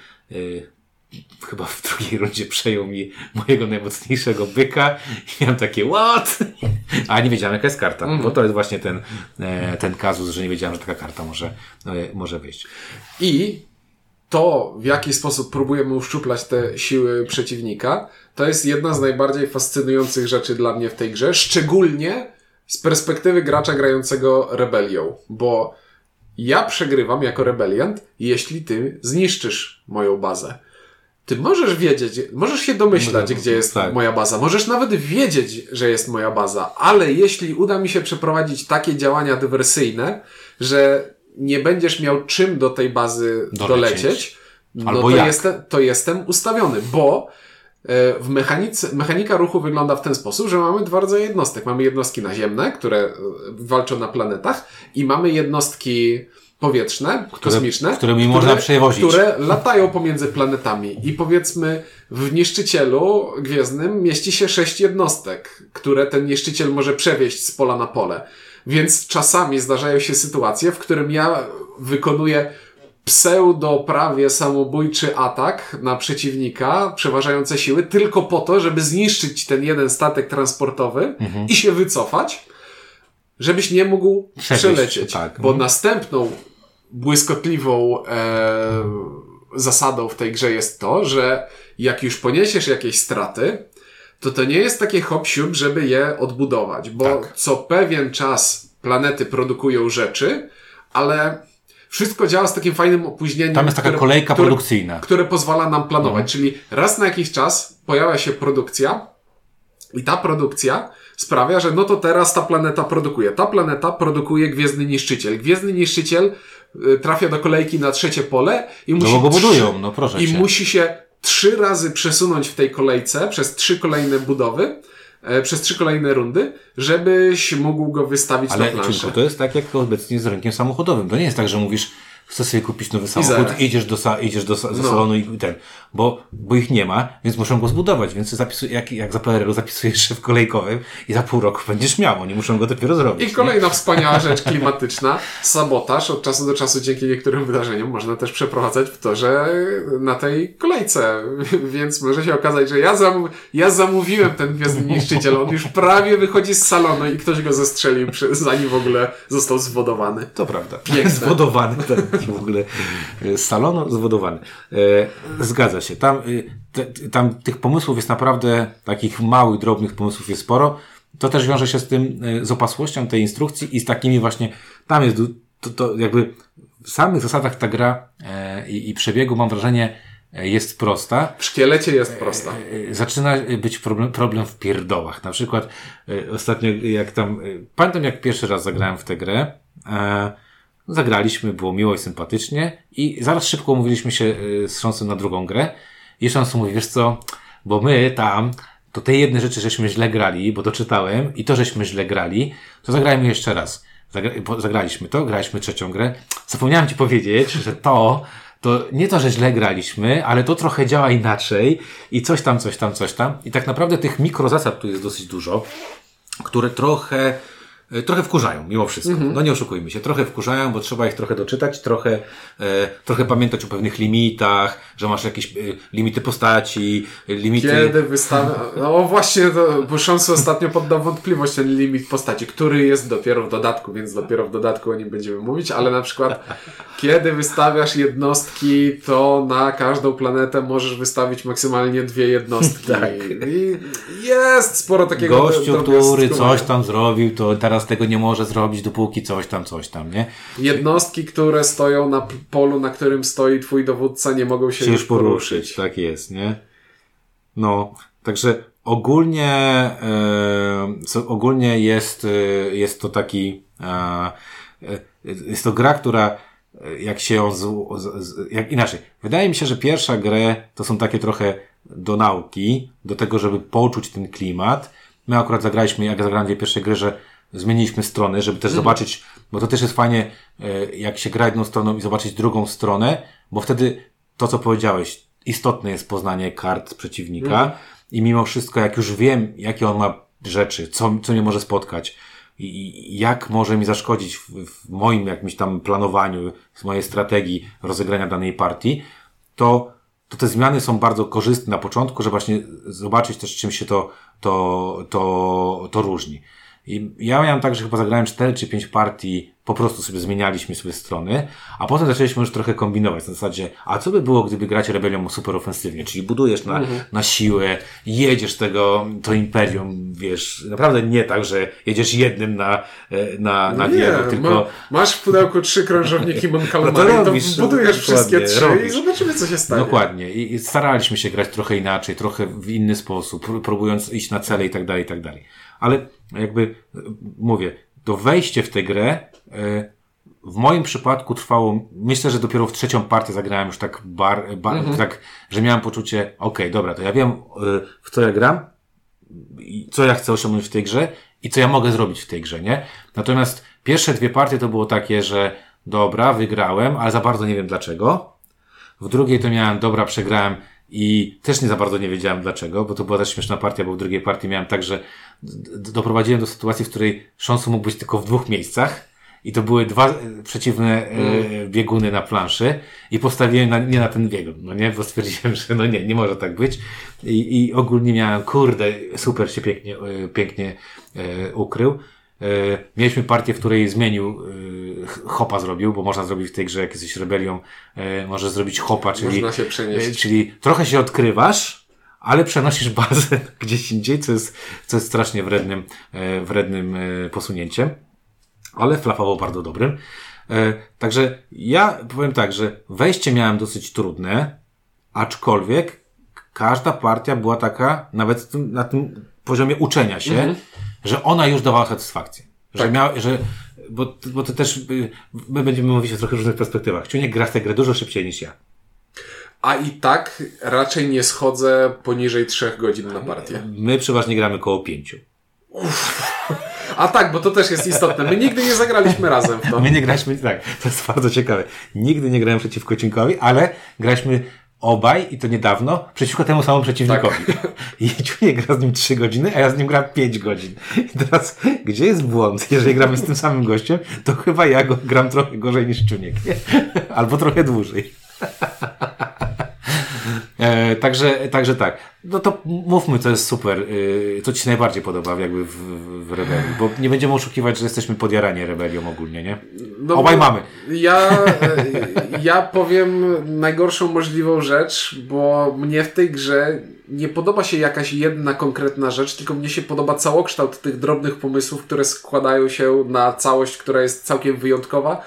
chyba w drugiej rundzie przejął mi mojego najmocniejszego byka i miałem takie what? A nie wiedziałem jaka jest karta, mm. bo to jest właśnie ten, e, ten kazus, że nie wiedziałem, że taka karta może, e, może wyjść. I to, w jaki sposób próbujemy uszczuplać te siły przeciwnika, to jest jedna z najbardziej fascynujących rzeczy dla mnie w tej grze, szczególnie z perspektywy gracza grającego rebelią, bo ja przegrywam jako rebeliant, jeśli ty zniszczysz moją bazę. Ty możesz wiedzieć, możesz się domyślać, no, gdzie jest tak. moja baza. Możesz nawet wiedzieć, że jest moja baza, ale jeśli uda mi się przeprowadzić takie działania dywersyjne, że nie będziesz miał czym do tej bazy dolecieć, dolecieć no to, jestem, to jestem ustawiony, bo e, w mechanice, mechanika ruchu wygląda w ten sposób, że mamy dwa rodzaje jednostek. Mamy jednostki naziemne, które e, walczą na planetach i mamy jednostki powietrzne, które, kosmiczne, którymi które, można przewozić. które latają pomiędzy planetami. I powiedzmy, w niszczycielu gwiezdnym mieści się sześć jednostek, które ten niszczyciel może przewieźć z pola na pole. Więc czasami zdarzają się sytuacje, w którym ja wykonuję pseudo prawie samobójczy atak na przeciwnika, przeważające siły, tylko po to, żeby zniszczyć ten jeden statek transportowy mhm. i się wycofać, żebyś nie mógł Przewieźć, przelecieć. Tak. Bo mhm. następną błyskotliwą e, zasadą w tej grze jest to, że jak już poniesiesz jakieś straty, to to nie jest takie hop żeby je odbudować, bo tak. co pewien czas planety produkują rzeczy, ale wszystko działa z takim fajnym opóźnieniem. Tam jest taka które, kolejka które, produkcyjna. Które pozwala nam planować. Mhm. Czyli raz na jakiś czas pojawia się produkcja i ta produkcja sprawia, że no to teraz ta planeta produkuje. Ta planeta produkuje Gwiezdny Niszczyciel. Gwiezdny Niszczyciel trafia do kolejki na trzecie pole i musi... No bo go budują, no proszę I cię. musi się trzy razy przesunąć w tej kolejce przez trzy kolejne budowy e, przez trzy kolejne rundy, żebyś mógł go wystawić Ale, na planszę. Ale to jest tak jak obecnie z rynkiem samochodowym. To nie jest tak, że mówisz, chcesz sobie kupić nowy samochód, idziesz do, idziesz do, do no. salonu i ten, bo, bo ich nie ma, więc muszą go zbudować, więc zapisuj, jak, jak za PRL zapisujesz się w kolejkowym i za pół roku będziesz miał, oni muszą go dopiero zrobić. I kolejna nie? wspaniała rzecz klimatyczna, [laughs] sabotaż od czasu do czasu dzięki niektórym wydarzeniom można też przeprowadzać w to, że na tej kolejce, [laughs] więc może się okazać, że ja, zam, ja zamówiłem ten Gwiezdny Niszczyciel, on już prawie wychodzi z salonu i ktoś go zestrzelił, zanim w ogóle został zwodowany. To prawda. Piękne. [laughs] Zwodowany ten [laughs] w ogóle e, z salonu zwodowany. E, zgadza się. Tam, e, te, tam tych pomysłów jest naprawdę, takich małych, drobnych pomysłów jest sporo. To też wiąże się z tym, z opasłością tej instrukcji i z takimi właśnie, tam jest, to, to jakby w samych zasadach ta gra i, i przebiegu mam wrażenie, jest prosta. W szkielecie jest prosta. Zaczyna być problem, problem w pierdołach. Na przykład ostatnio jak tam, pamiętam jak pierwszy raz zagrałem w tę grę, Zagraliśmy, było miło i sympatycznie i zaraz szybko umówiliśmy się y, z Sząsem na drugą grę. I Szons mówi, wiesz co, bo my tam, to te jedne rzeczy żeśmy źle grali, bo to czytałem i to żeśmy źle grali, to zagrajmy jeszcze raz. Zagra zagraliśmy to, graliśmy trzecią grę. Zapomniałem Ci powiedzieć, [laughs] że to, to nie to, że źle graliśmy, ale to trochę działa inaczej i coś tam, coś tam, coś tam. I tak naprawdę tych mikrozasad tu jest dosyć dużo, które trochę trochę wkurzają, mimo wszystko. Mm -hmm. No nie oszukujmy się, trochę wkurzają, bo trzeba ich trochę doczytać, trochę, e, trochę pamiętać o pewnych limitach, że masz jakieś e, limity postaci, limity... Kiedy wystawia... No właśnie, to, bo Szansu ostatnio poddał wątpliwość ten limit postaci, który jest dopiero w dodatku, więc dopiero w dodatku o nim będziemy mówić, ale na przykład kiedy wystawiasz jednostki, to na każdą planetę możesz wystawić maksymalnie dwie jednostki. [laughs] tak. I jest sporo takiego... Gościu, który coś tam zrobił, to teraz teraz tego nie może zrobić, dopóki coś tam, coś tam, nie? Jednostki, które stoją na polu, na którym stoi twój dowódca, nie mogą się, się już poruszyć. poruszyć. Tak jest, nie? No, także ogólnie, e, ogólnie jest, e, jest to taki, e, e, jest to gra, która e, jak się ją, z, z, jak inaczej. Wydaje mi się, że pierwsza grę to są takie trochę do nauki, do tego, żeby poczuć ten klimat. My akurat zagraliśmy, jak zagrałem dwie pierwsze gry, że zmieniliśmy strony, żeby też mhm. zobaczyć, bo to też jest fajnie, e, jak się gra jedną stroną i zobaczyć drugą stronę, bo wtedy to, co powiedziałeś, istotne jest poznanie kart przeciwnika mhm. i mimo wszystko, jak już wiem, jakie on ma rzeczy, co, co mnie może spotkać i jak może mi zaszkodzić w, w moim jakimś tam planowaniu, w mojej strategii rozegrania danej partii, to to te zmiany są bardzo korzystne na początku, żeby właśnie zobaczyć też czym się to, to, to, to różni. I ja miałem tak, że chyba zagrałem 4 czy 5 partii, po prostu sobie zmienialiśmy sobie strony, a potem zaczęliśmy już trochę kombinować na zasadzie, a co by było, gdyby grać rebelią super ofensywnie, czyli budujesz na, mhm. na siłę, jedziesz tego, to imperium, wiesz, naprawdę nie tak, że jedziesz jednym na, e, na, na nie, wielu, tylko... Ma, masz w pudełku trzy krążowniki [laughs] Mon no to, robisz, to budujesz wszystkie trzy robisz. i zobaczymy, co się stanie. Dokładnie. I, I staraliśmy się grać trochę inaczej, trochę w inny sposób, próbując iść na cele i tak dalej, i tak dalej. Ale jakby, mówię, to wejście w tę grę e, w moim przypadku trwało, myślę, że dopiero w trzecią partię zagrałem już tak bar, bar mhm. tak, że miałem poczucie, okej, okay, dobra, to ja wiem, e, w co ja gram, co ja chcę osiągnąć w tej grze i co ja mogę zrobić w tej grze, nie? Natomiast pierwsze dwie partie to było takie, że dobra, wygrałem, ale za bardzo nie wiem dlaczego. W drugiej to miałem, dobra, przegrałem i też nie za bardzo nie wiedziałem dlaczego, bo to była też śmieszna partia, bo w drugiej partii miałem tak, że doprowadziłem do sytuacji, w której szansu mógł być tylko w dwóch miejscach. I to były dwa e, przeciwne mm. bieguny na planszy i postawiłem na, nie na ten biegun, no nie, bo stwierdziłem, że no nie, nie może tak być. I, i ogólnie miałem, kurde, super się pięknie, e, pięknie ukrył. Mieliśmy partię, w której zmienił, hopa zrobił, bo można zrobić w tej grze, jak jesteś rebelią, może zrobić hopa, czyli, można się przenieść. czyli trochę się odkrywasz, ale przenosisz bazę [laughs] gdzieś indziej, co jest, co jest strasznie wrednym, e, wrednym e, posunięciem, ale flafowo bardzo dobrym. E, także ja powiem tak, że wejście miałem dosyć trudne, aczkolwiek każda partia była taka, nawet na tym poziomie uczenia się, mhm. Że ona już dawała satysfakcję. Że tak. miał, że, bo, bo to też, my będziemy mówić o trochę różnych perspektywach. Czujnik gra w tę grę dużo szybciej niż ja. A i tak raczej nie schodzę poniżej 3 godzin na partię. My przeważnie gramy koło 5. A tak, bo to też jest istotne. My nigdy nie zagraliśmy razem w to. My nie graliśmy, tak, to jest bardzo ciekawe. Nigdy nie grałem przeciwko Cinkowi, ale graliśmy obaj, i to niedawno, przeciwko temu samemu przeciwnikowi. Tak. [laughs] I Ciuniek gra z nim 3 godziny, a ja z nim gram 5 godzin. I teraz, gdzie jest błąd? Jeżeli gramy z tym samym gościem, to chyba ja go gram trochę gorzej niż Ciuniek. [laughs] Albo trochę dłużej. [laughs] E, także, także tak. No to mówmy, co jest super. E, co Ci się najbardziej podoba jakby w, w Rebelii? Bo nie będziemy oszukiwać, że jesteśmy podjarani rebelią ogólnie, nie? No, Obaj mamy. Ja, e, ja powiem najgorszą możliwą rzecz, bo mnie w tej grze nie podoba się jakaś jedna konkretna rzecz, tylko mnie się podoba całokształt tych drobnych pomysłów, które składają się na całość, która jest całkiem wyjątkowa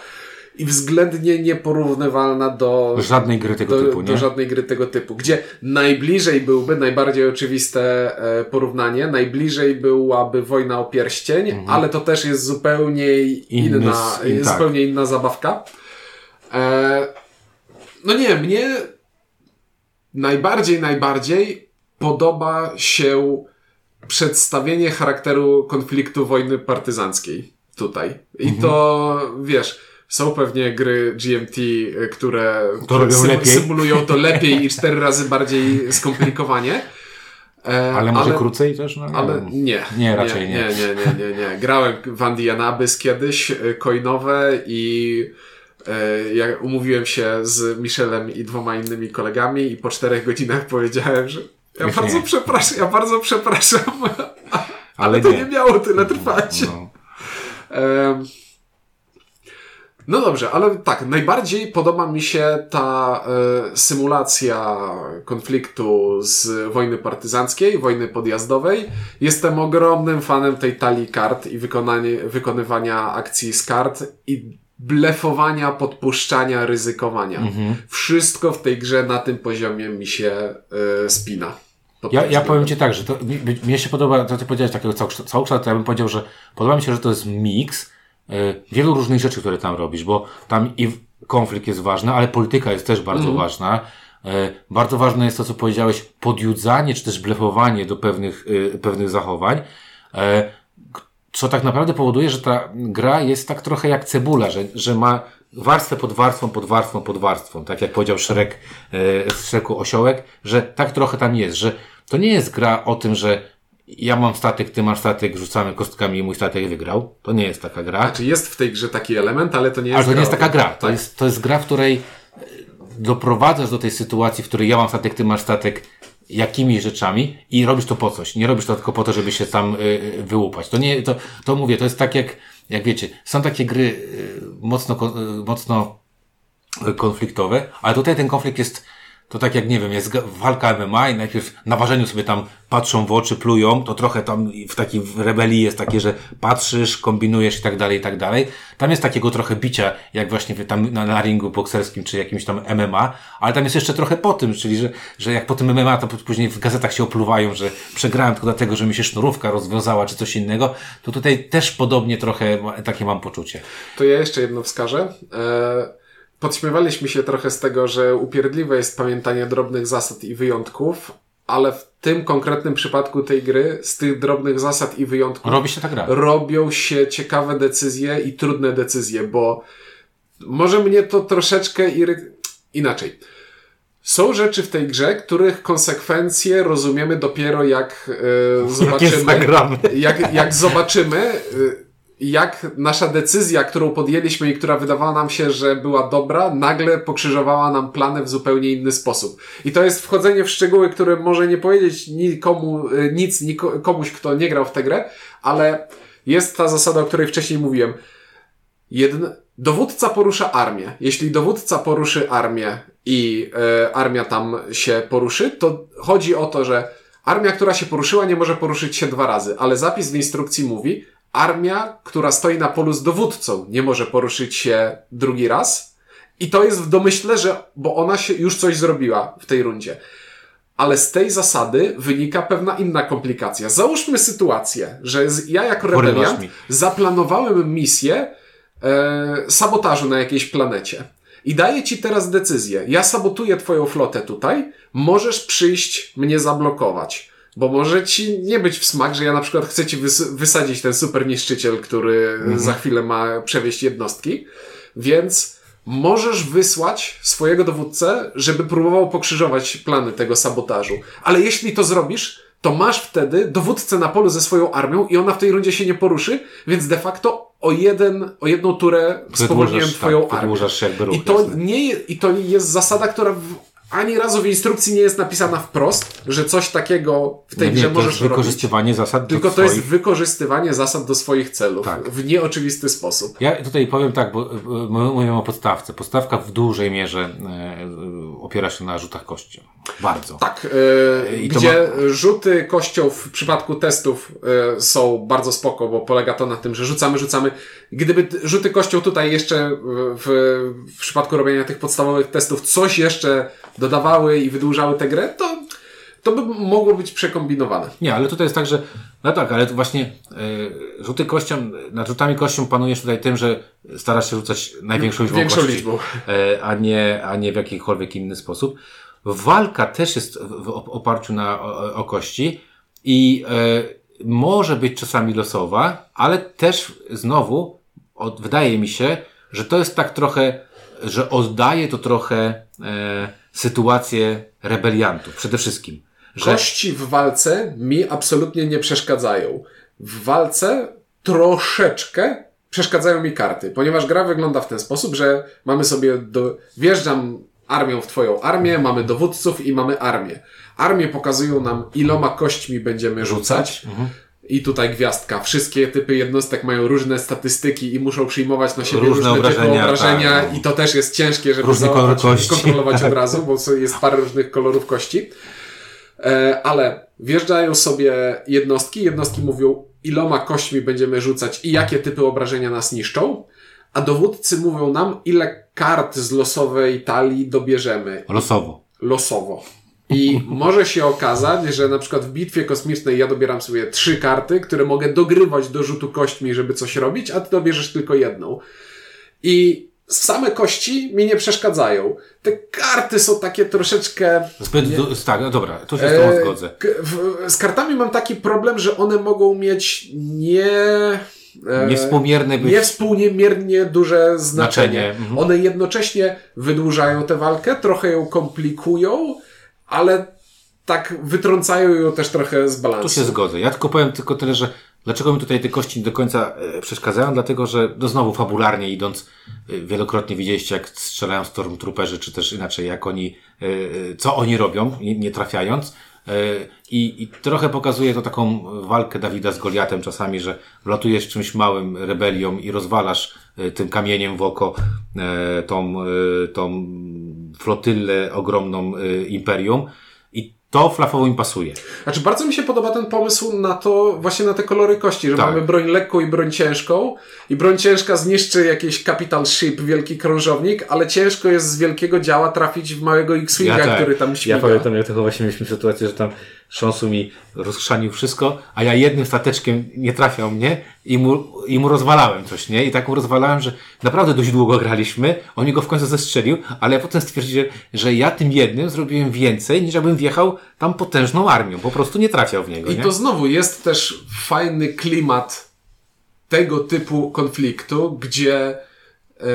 i względnie nieporównywalna do żadnej gry tego do, typu, nie? Do żadnej gry tego typu, gdzie najbliżej byłby, najbardziej oczywiste e, porównanie, najbliżej byłaby Wojna o Pierścień, mhm. ale to też jest zupełnie Inny, inna, in, tak. zupełnie inna zabawka. E, no nie, mnie najbardziej, najbardziej podoba się przedstawienie charakteru konfliktu wojny partyzanckiej tutaj. I mhm. to, wiesz, są pewnie gry GMT, e, które to lepiej. symulują to lepiej [laughs] i cztery razy bardziej skomplikowanie. E, ale może ale, krócej też? No, ale nie. Nie, raczej nie. Nie, nie, nie, nie. nie. Grałem w Andianabys kiedyś, e, coinowe i e, ja umówiłem się z Michelem i dwoma innymi kolegami i po czterech godzinach powiedziałem, że ja Już bardzo nie. przepraszam, ja bardzo przepraszam, ale, [laughs] ale to nie. nie miało tyle trwać. No. No dobrze, ale tak, najbardziej podoba mi się ta y, symulacja konfliktu z wojny partyzanckiej, wojny podjazdowej. Jestem ogromnym fanem tej talii kart i wykonanie, wykonywania akcji z kart i blefowania, podpuszczania, ryzykowania. Mhm. Wszystko w tej grze na tym poziomie mi się y, spina. Ja, ja powiem Ci tak, że to, mi, mnie się podoba, to Ty powiedziałeś takiego całokształtu, to ja bym powiedział, że podoba mi się, że to jest miks E, wielu różnych rzeczy, które tam robisz, bo tam i konflikt jest ważny, ale polityka jest też bardzo mm. ważna. E, bardzo ważne jest to, co powiedziałeś, podjudzanie, czy też blefowanie do pewnych, e, pewnych zachowań, co tak naprawdę powoduje, że ta gra jest tak trochę jak cebula, że, że ma warstwę pod warstwą, pod warstwą, pod warstwą. Tak jak powiedział Szrek w Szreku Osiołek, że tak trochę tam jest, że to nie jest gra o tym, że ja mam statek, ty masz statek, rzucamy kostkami i mój statek wygrał. To nie jest taka gra. Znaczy jest w tej grze taki element, ale to nie jest Ale to nie jest taka gra. To, tak. jest, to jest gra, w której doprowadzasz do tej sytuacji, w której ja mam statek, ty masz statek, jakimiś rzeczami i robisz to po coś. Nie robisz to tylko po to, żeby się tam y, wyłupać. To nie, to, to mówię, to jest tak jak, jak wiecie, są takie gry y, mocno, y, mocno konfliktowe, ale tutaj ten konflikt jest to tak jak, nie wiem, jest walka MMA i najpierw na ważeniu sobie tam patrzą w oczy, plują, to trochę tam w takiej rebelii jest takie, że patrzysz, kombinujesz i tak dalej, i tak dalej. Tam jest takiego trochę bicia, jak właśnie tam na, na ringu bokserskim, czy jakimś tam MMA, ale tam jest jeszcze trochę po tym, czyli że, że jak po tym MMA, to później w gazetach się opluwają, że przegrałem tylko dlatego, że mi się sznurówka rozwiązała, czy coś innego, to tutaj też podobnie trochę takie mam poczucie. To ja jeszcze jedno wskażę. Eee podśmiewaliśmy się trochę z tego, że upierdliwe jest pamiętanie drobnych zasad i wyjątków, ale w tym konkretnym przypadku tej gry, z tych drobnych zasad i wyjątków, Robi się robią się ciekawe decyzje i trudne decyzje, bo może mnie to troszeczkę iry... inaczej. Są rzeczy w tej grze, których konsekwencje rozumiemy dopiero jak [laughs] yy, zobaczymy. Jak, jak, jak zobaczymy. Yy, jak nasza decyzja, którą podjęliśmy i która wydawała nam się, że była dobra, nagle pokrzyżowała nam plany w zupełnie inny sposób. I to jest wchodzenie w szczegóły, które może nie powiedzieć nikomu, y, nic komuś, kto nie grał w tę grę, ale jest ta zasada, o której wcześniej mówiłem. Jedn... Dowódca porusza armię. Jeśli dowódca poruszy armię i e, armia tam się poruszy, to chodzi o to, że armia, która się poruszyła, nie może poruszyć się dwa razy, ale zapis w instrukcji mówi, armia, która stoi na polu z dowódcą, nie może poruszyć się drugi raz. I to jest w domyśle, że, bo ona się już coś zrobiła w tej rundzie. Ale z tej zasady wynika pewna inna komplikacja. Załóżmy sytuację, że ja jako rebeliant zaplanowałem misję e, sabotażu na jakiejś planecie. I daję ci teraz decyzję. Ja sabotuję twoją flotę tutaj, możesz przyjść mnie zablokować. Bo może ci nie być w smak, że ja na przykład chcę ci wys wysadzić ten super niszczyciel, który mhm. za chwilę ma przewieźć jednostki, więc możesz wysłać swojego dowódcę, żeby próbował pokrzyżować plany tego sabotażu. Ale jeśli to zrobisz, to masz wtedy dowódcę na polu ze swoją armią i ona w tej rundzie się nie poruszy, więc de facto o jeden, o jedną turę spowolniłem twoją tak, armię. I to, nie, I to jest zasada, która w ani razu w instrukcji nie jest napisana wprost, że coś takiego w tej no nie, grze możesz robić. to jest wykorzystywanie zasad Tylko to swoich... jest wykorzystywanie zasad do swoich celów tak. w nieoczywisty sposób. Ja tutaj powiem tak, bo mówimy o podstawce. Podstawka w dużej mierze e, opiera się na rzutach kością. Bardzo. Tak. E, gdzie ma... rzuty kością w przypadku testów e, są bardzo spoko, bo polega to na tym, że rzucamy, rzucamy. Gdyby rzuty kością tutaj jeszcze w, w przypadku robienia tych podstawowych testów coś jeszcze dodawały i wydłużały tę grę, to, to by mogło być przekombinowane. Nie, ale tutaj jest tak, że no tak, ale właśnie y, rzuty kością, nad rzutami kością panujesz tutaj tym, że starasz się rzucać największą liczbą Większą kości, liczbą. Y, a, nie, a nie w jakikolwiek inny sposób. Walka też jest w oparciu na o, o kości i y, może być czasami losowa, ale też znowu od, wydaje mi się, że to jest tak trochę, że oddaje to trochę e, sytuację rebeliantów przede wszystkim. Że... Kości w walce mi absolutnie nie przeszkadzają. W walce troszeczkę przeszkadzają mi karty, ponieważ gra wygląda w ten sposób, że mamy sobie do... wjeżdżam armią w twoją armię, mamy dowódców i mamy armię. Armię pokazują nam, iloma kośćmi będziemy rzucać. Mhm. I tutaj gwiazdka. Wszystkie typy jednostek mają różne statystyki i muszą przyjmować na siebie różne, różne obrażenia, typy obrażenia tak. i to też jest ciężkie, żeby załapać, kontrolować [laughs] od razu, bo jest parę różnych kolorów kości. E, ale wjeżdżają sobie jednostki, jednostki mówią iloma kośćmi będziemy rzucać i jakie typy obrażenia nas niszczą, a dowódcy mówią nam ile kart z losowej talii dobierzemy. Losowo. Losowo. I może się okazać, że na przykład w bitwie kosmicznej ja dobieram sobie trzy karty, które mogę dogrywać do rzutu kośćmi, żeby coś robić, a ty dobierzesz tylko jedną. I same kości mi nie przeszkadzają. Te karty są takie troszeczkę... Zbyt, nie... tak, no dobra, tu się z tobą e, zgodzę. z kartami mam taki problem, że one mogą mieć nie... E, niewspółmierne być... Niewspółmiernie duże znaczenie. znaczenie. Mhm. One jednocześnie wydłużają tę walkę, trochę ją komplikują, ale tak wytrącają ją też trochę z balansu. Tu się zgodzę. Ja tylko powiem tylko tyle, że Dlaczego mi tutaj te kości nie do końca e, przeszkadzają? Dlatego, że no znowu fabularnie idąc, e, wielokrotnie widzieliście, jak strzelają Stormtrooperzy, czy też inaczej, jak oni, e, co oni robią, nie trafiając. E, I, I trochę pokazuje to taką walkę Dawida z Goliatem czasami, że wlatujesz czymś małym rebelią i rozwalasz e, tym kamieniem w oko e, tą, tą flotyllę ogromną imperium. To flafowo im pasuje. Znaczy, bardzo mi się podoba ten pomysł na to, właśnie na te kolory kości, że Tak. mamy broń lekką i broń ciężką i broń ciężka zniszczy jakiś capital ship, wielki krążownik, ale ciężko jest z wielkiego działa trafić w małego X-Winga, tak. który tam śmiga. Ja pamiętam, jak to właśnie mieliśmy sytuację, że tam Sząsu mi rozchrzanił wszystko, a ja jednym stateczkiem nie trafiał mnie i mu, i mu rozwalałem coś, nie? I tak mu rozwalałem, że naprawdę dość długo graliśmy, on mi go w końcu zestrzelił, ale ja potem stwierdziłem, że ja tym jednym zrobiłem więcej, niż jakbym wjechał tam potężną armią. Po prostu nie trafiał w niego, I nie? to znowu jest też fajny klimat tego typu konfliktu, gdzie e,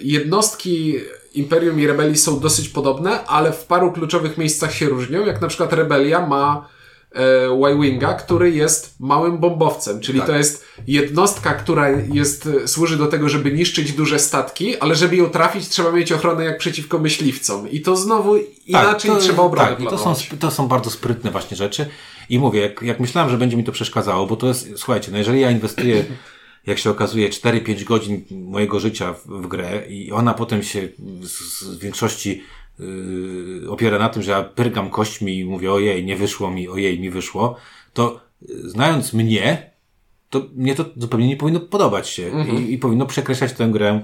jednostki Imperium i Rebelii są dosyć podobne, ale w paru kluczowych miejscach się różnią, jak na przykład Rebelia ma e, Y-Winga, który jest małym bombowcem, czyli Tak. to jest jednostka, która jest, e, służy do tego, żeby niszczyć duże statki, ale żeby ją trafić, trzeba mieć ochronę jak przeciwko myśliwcom. I to znowu inaczej to- trzeba obronę tak, to są, to są bardzo sprytne właśnie rzeczy. I mówię, jak, jak myślałem, że będzie mi to przeszkadzało, bo to jest, słuchajcie, no jeżeli ja inwestuję, jak się okazuje, 4-5 godzin mojego życia w, w grę i ona potem się z, z większości yy, opiera na tym, że ja pyrgam kośćmi i mówię, ojej, nie wyszło mi, ojej, mi wyszło, to yy, znając mnie, to mnie to zupełnie nie powinno podobać się I, i powinno przekreślać tę grę e,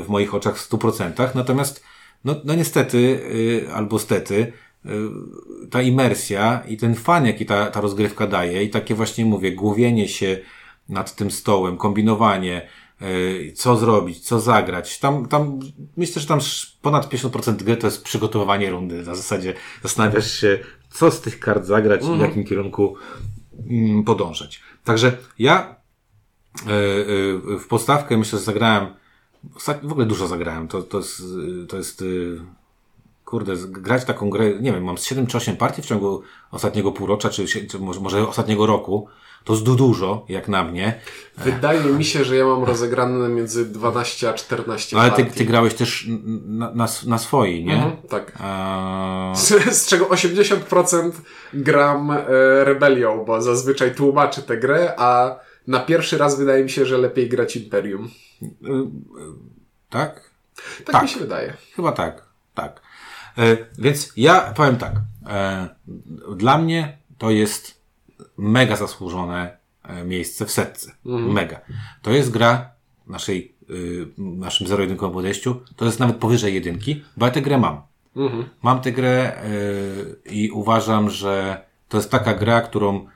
w moich oczach w 100%. Natomiast, no, no niestety, y, albo stety, y, ta imersja i ten fan, jaki ta, ta rozgrywka daje i takie właśnie, mówię, głowienie się nad tym stołem, kombinowanie, y, co zrobić, co zagrać. Tam, tam, myślę, że tam ponad 50% gry to jest przygotowanie rundy. Na zasadzie zastanawiasz się, co z tych kart zagrać i w jakim kierunku mm, podążać. Także ja e, e, w podstawkę myślę, że zagrałem, w ogóle dużo zagrałem, to, to jest, e, to jest e, kurde, grać taką grę, nie wiem, mam z 7 czy 8 partii w ciągu ostatniego półrocza, czy, czy może, ostatniego roku, to jest du- dużo, jak na mnie, Wydaje mi się, że ja mam rozegrane między 12 a 14 no, ale ty, ty grałeś też na, na, na swojej, nie? Mhm, tak. Z, [laughs] z czego 80% gram e, rebelią, bo zazwyczaj tłumaczę tę grę, a na pierwszy raz wydaje mi się, że lepiej grać Imperium. tak? Tak, Tak. mi się wydaje. Chyba tak, tak. E, więc ja powiem tak. E, dla mnie to jest mega zasłużone e, miejsce w setce. Mega. To jest gra naszej, y, naszym zero-jedynkowym podejściu. To jest nawet powyżej jedynki, bo ja tę grę mam. Mam tę grę y, i uważam, że to jest taka gra, którą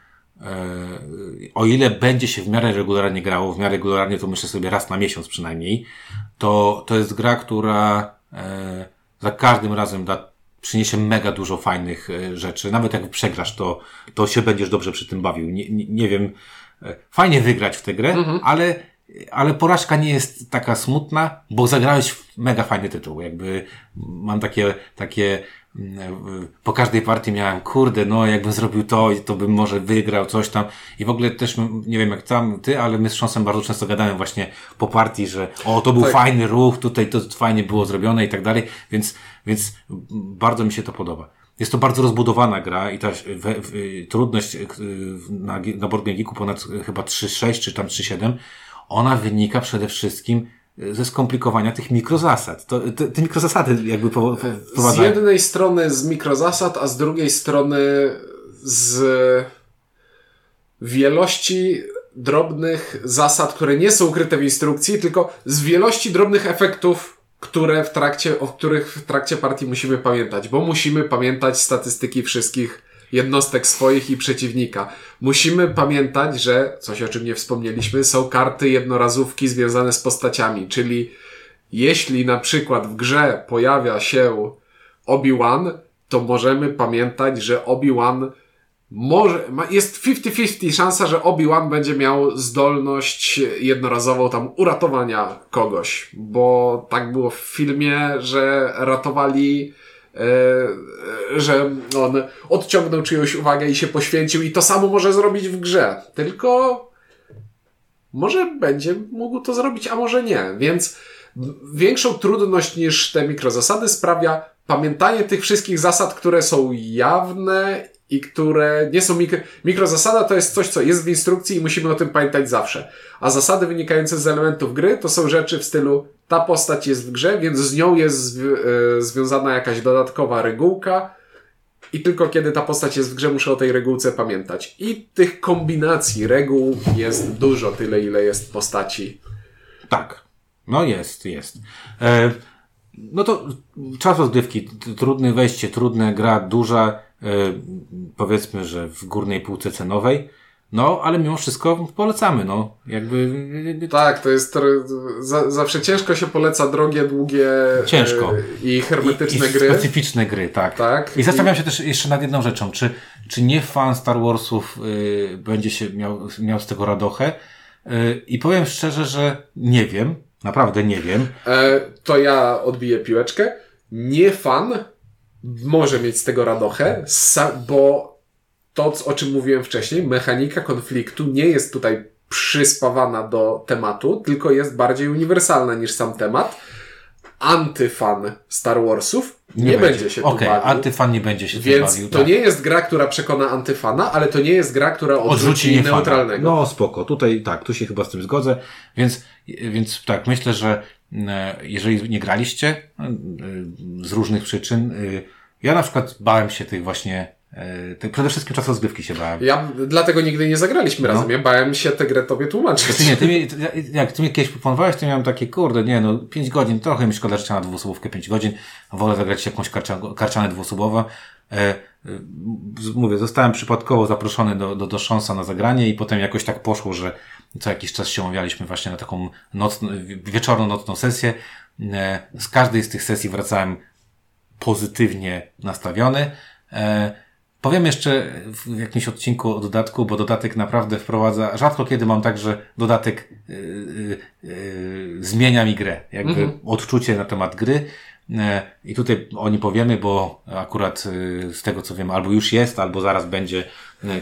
o ile będzie się w miarę regularnie grało, w miarę regularnie to myślę sobie raz na miesiąc przynajmniej, to, to jest gra, która e, za każdym razem da, przyniesie mega dużo fajnych e, rzeczy. Nawet jak przegrasz, to, to się będziesz dobrze przy tym bawił. Nie, nie, nie wiem, e, fajnie wygrać w tę grę, ale, ale porażka nie jest taka smutna, bo zagrałeś w mega fajny tytuł. Jakby mam takie, takie po każdej partii miałem, kurde, no jakbym zrobił to, to bym może wygrał coś tam. I w ogóle też, nie wiem jak tam ty, ale my z Sząsem bardzo często gadałem właśnie po partii, że o, to był Tak. fajny ruch, tutaj to fajnie było zrobione i tak dalej, więc, więc bardzo mi się to podoba. Jest to bardzo rozbudowana gra i ta we, w, trudność y, na, na Geeku ponad chyba 3.6 czy tam 3.7, ona wynika przede wszystkim ze skomplikowania tych mikrozasad. To, te, te mikrozasady jakby po, Z wprowadzają. jednej strony z mikrozasad, a z drugiej strony z wielości drobnych zasad, które nie są ukryte w instrukcji, tylko z wielości drobnych efektów, które w trakcie, o których w trakcie partii musimy pamiętać, bo musimy pamiętać statystyki wszystkich jednostek swoich i przeciwnika. Musimy pamiętać, że, coś o czym nie wspomnieliśmy, są karty jednorazówki związane z postaciami, czyli jeśli na przykład w grze pojawia się Obi-Wan, to możemy pamiętać, że Obi-Wan może, jest 50-50 szansa, że Obi-Wan będzie miał zdolność jednorazową tam uratowania kogoś, bo tak było w filmie, że ratowali że on odciągnął czyjąś uwagę i się poświęcił i to samo może zrobić w grze. Tylko może będzie mógł to zrobić, a może nie. Więc większą trudność niż te mikrozasady sprawia pamiętanie tych wszystkich zasad, które są jawne i które nie są mikro... Mikrozasada to jest coś, co jest w instrukcji i musimy o tym pamiętać zawsze. A zasady wynikające z elementów gry to są rzeczy w stylu ta postać jest w grze, więc z nią jest e, związana jakaś dodatkowa regułka i tylko kiedy ta postać jest w grze muszę o tej regułce pamiętać. I tych kombinacji reguł jest dużo, tyle ile jest postaci. Tak. No jest, jest. E, no to czas rozgrywki, trudne wejście, trudne gra, duża, powiedzmy, że w górnej półce cenowej. No, ale mimo wszystko polecamy, no. Jakby... Tak, to jest za, zawsze ciężko się poleca drogie, długie ciężko. E, i hermetyczne I, i gry. specyficzne gry, tak. tak. I zastanawiam się też jeszcze nad jedną rzeczą. Czy, czy nie fan Star Warsów y, będzie się miał, miał z tego radochę? Y, I powiem szczerze, że nie wiem. Naprawdę nie wiem. E, to ja odbiję piłeczkę. Nie fan może mieć z tego radochę, bo to, o czym mówiłem wcześniej, mechanika konfliktu nie jest tutaj przyspawana do tematu, tylko jest bardziej uniwersalna niż sam temat. Antyfan Star Warsów nie, nie będzie. się okay, tu bawił. antyfan nie będzie się Więc bawił. to tak. nie jest gra, która przekona antyfana, ale to nie jest gra, która odrzuci, odrzuci neutralnego. No spoko, tutaj tak, tu się chyba z tym zgodzę, więc, więc tak, myślę, że jeżeli nie graliście e, z różnych przyczyn, e, ja na przykład bałem się tych właśnie przede wszystkim czas rozgrywki się bałem. Ja dlatego nigdy nie zagraliśmy no. razem. Ja bałem się tę grę tobie tłumaczyć. Znaczy nie, ty mi, jak ty mi kiedyś proponowałeś, to miałem takie, kurde, nie no, 5 godzin, trochę mi szkoda życia na dwuosobówkę 5 godzin. Wolę zagrać jakąś karcianę, karcianę dwuosobową. E, e, mówię, zostałem przypadkowo zaproszony do, do, do Szonsa na zagranie i potem jakoś tak poszło, że co jakiś czas się umawialiśmy właśnie na taką nocną, wieczorną, nocną sesję. E, z każdej z tych sesji wracałem pozytywnie nastawiony. E, Powiem jeszcze w jakimś odcinku o dodatku, bo dodatek naprawdę wprowadza, rzadko kiedy mam tak, że dodatek yy, yy, zmienia mi grę, jakby mhm. odczucie na temat gry. E, I tutaj o nim powiemy, bo akurat z tego co wiem, albo już jest, albo zaraz będzie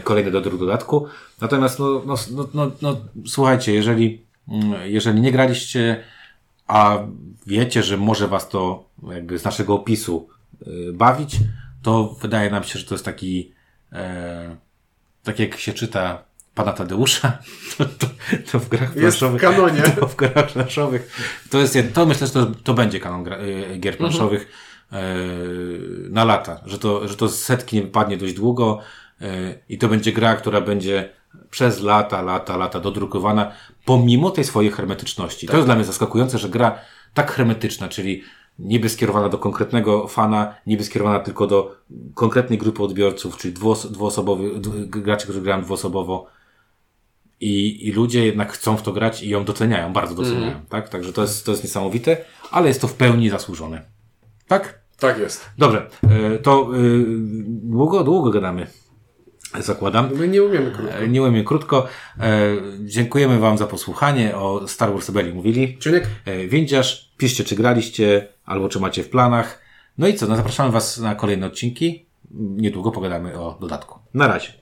kolejny dodatku. Natomiast no, no, no, no, no słuchajcie, jeżeli, mm, jeżeli nie graliście, a wiecie, że może was to jakby z naszego opisu bawić, to wydaje nam się, że to jest taki, e, tak jak się czyta pana Tadeusza, [laughs] to, to, to w grach planszowych. w kanonie. [laughs] To w grach planszowych. To jest, to myślę, że to, to będzie kanon gra, e, gier planszowych mhm. na lata, że to, że to z setki nie wypadnie dość długo e, i to będzie gra, która będzie przez lata, lata, lata dodrukowana, pomimo tej swojej hermetyczności. Tak. To jest dla mnie zaskakujące, że gra tak hermetyczna, czyli niby skierowana do konkretnego fana, niby skierowana tylko do konkretnej grupy odbiorców, czyli dwuos dwuosobowych, graczy, którzy grają dwuosobowo. I, I ludzie jednak chcą w to grać i ją doceniają, bardzo doceniają, mm. tak? Także to jest, to jest niesamowite, ale jest to w pełni zasłużone. Tak? Tak jest. Dobrze, e, to yy, długo, długo gadamy zakładam. My nie umiemy krótko. E, nie umiemy krótko. E, dziękujemy Wam za posłuchanie. O Star Wars Rebelli mówili. Czuniek. E, Windziarz, piszcie czy graliście, albo czy macie w planach. No i co, no zapraszamy Was na kolejne odcinki. Niedługo pogadamy o dodatku. Na razie.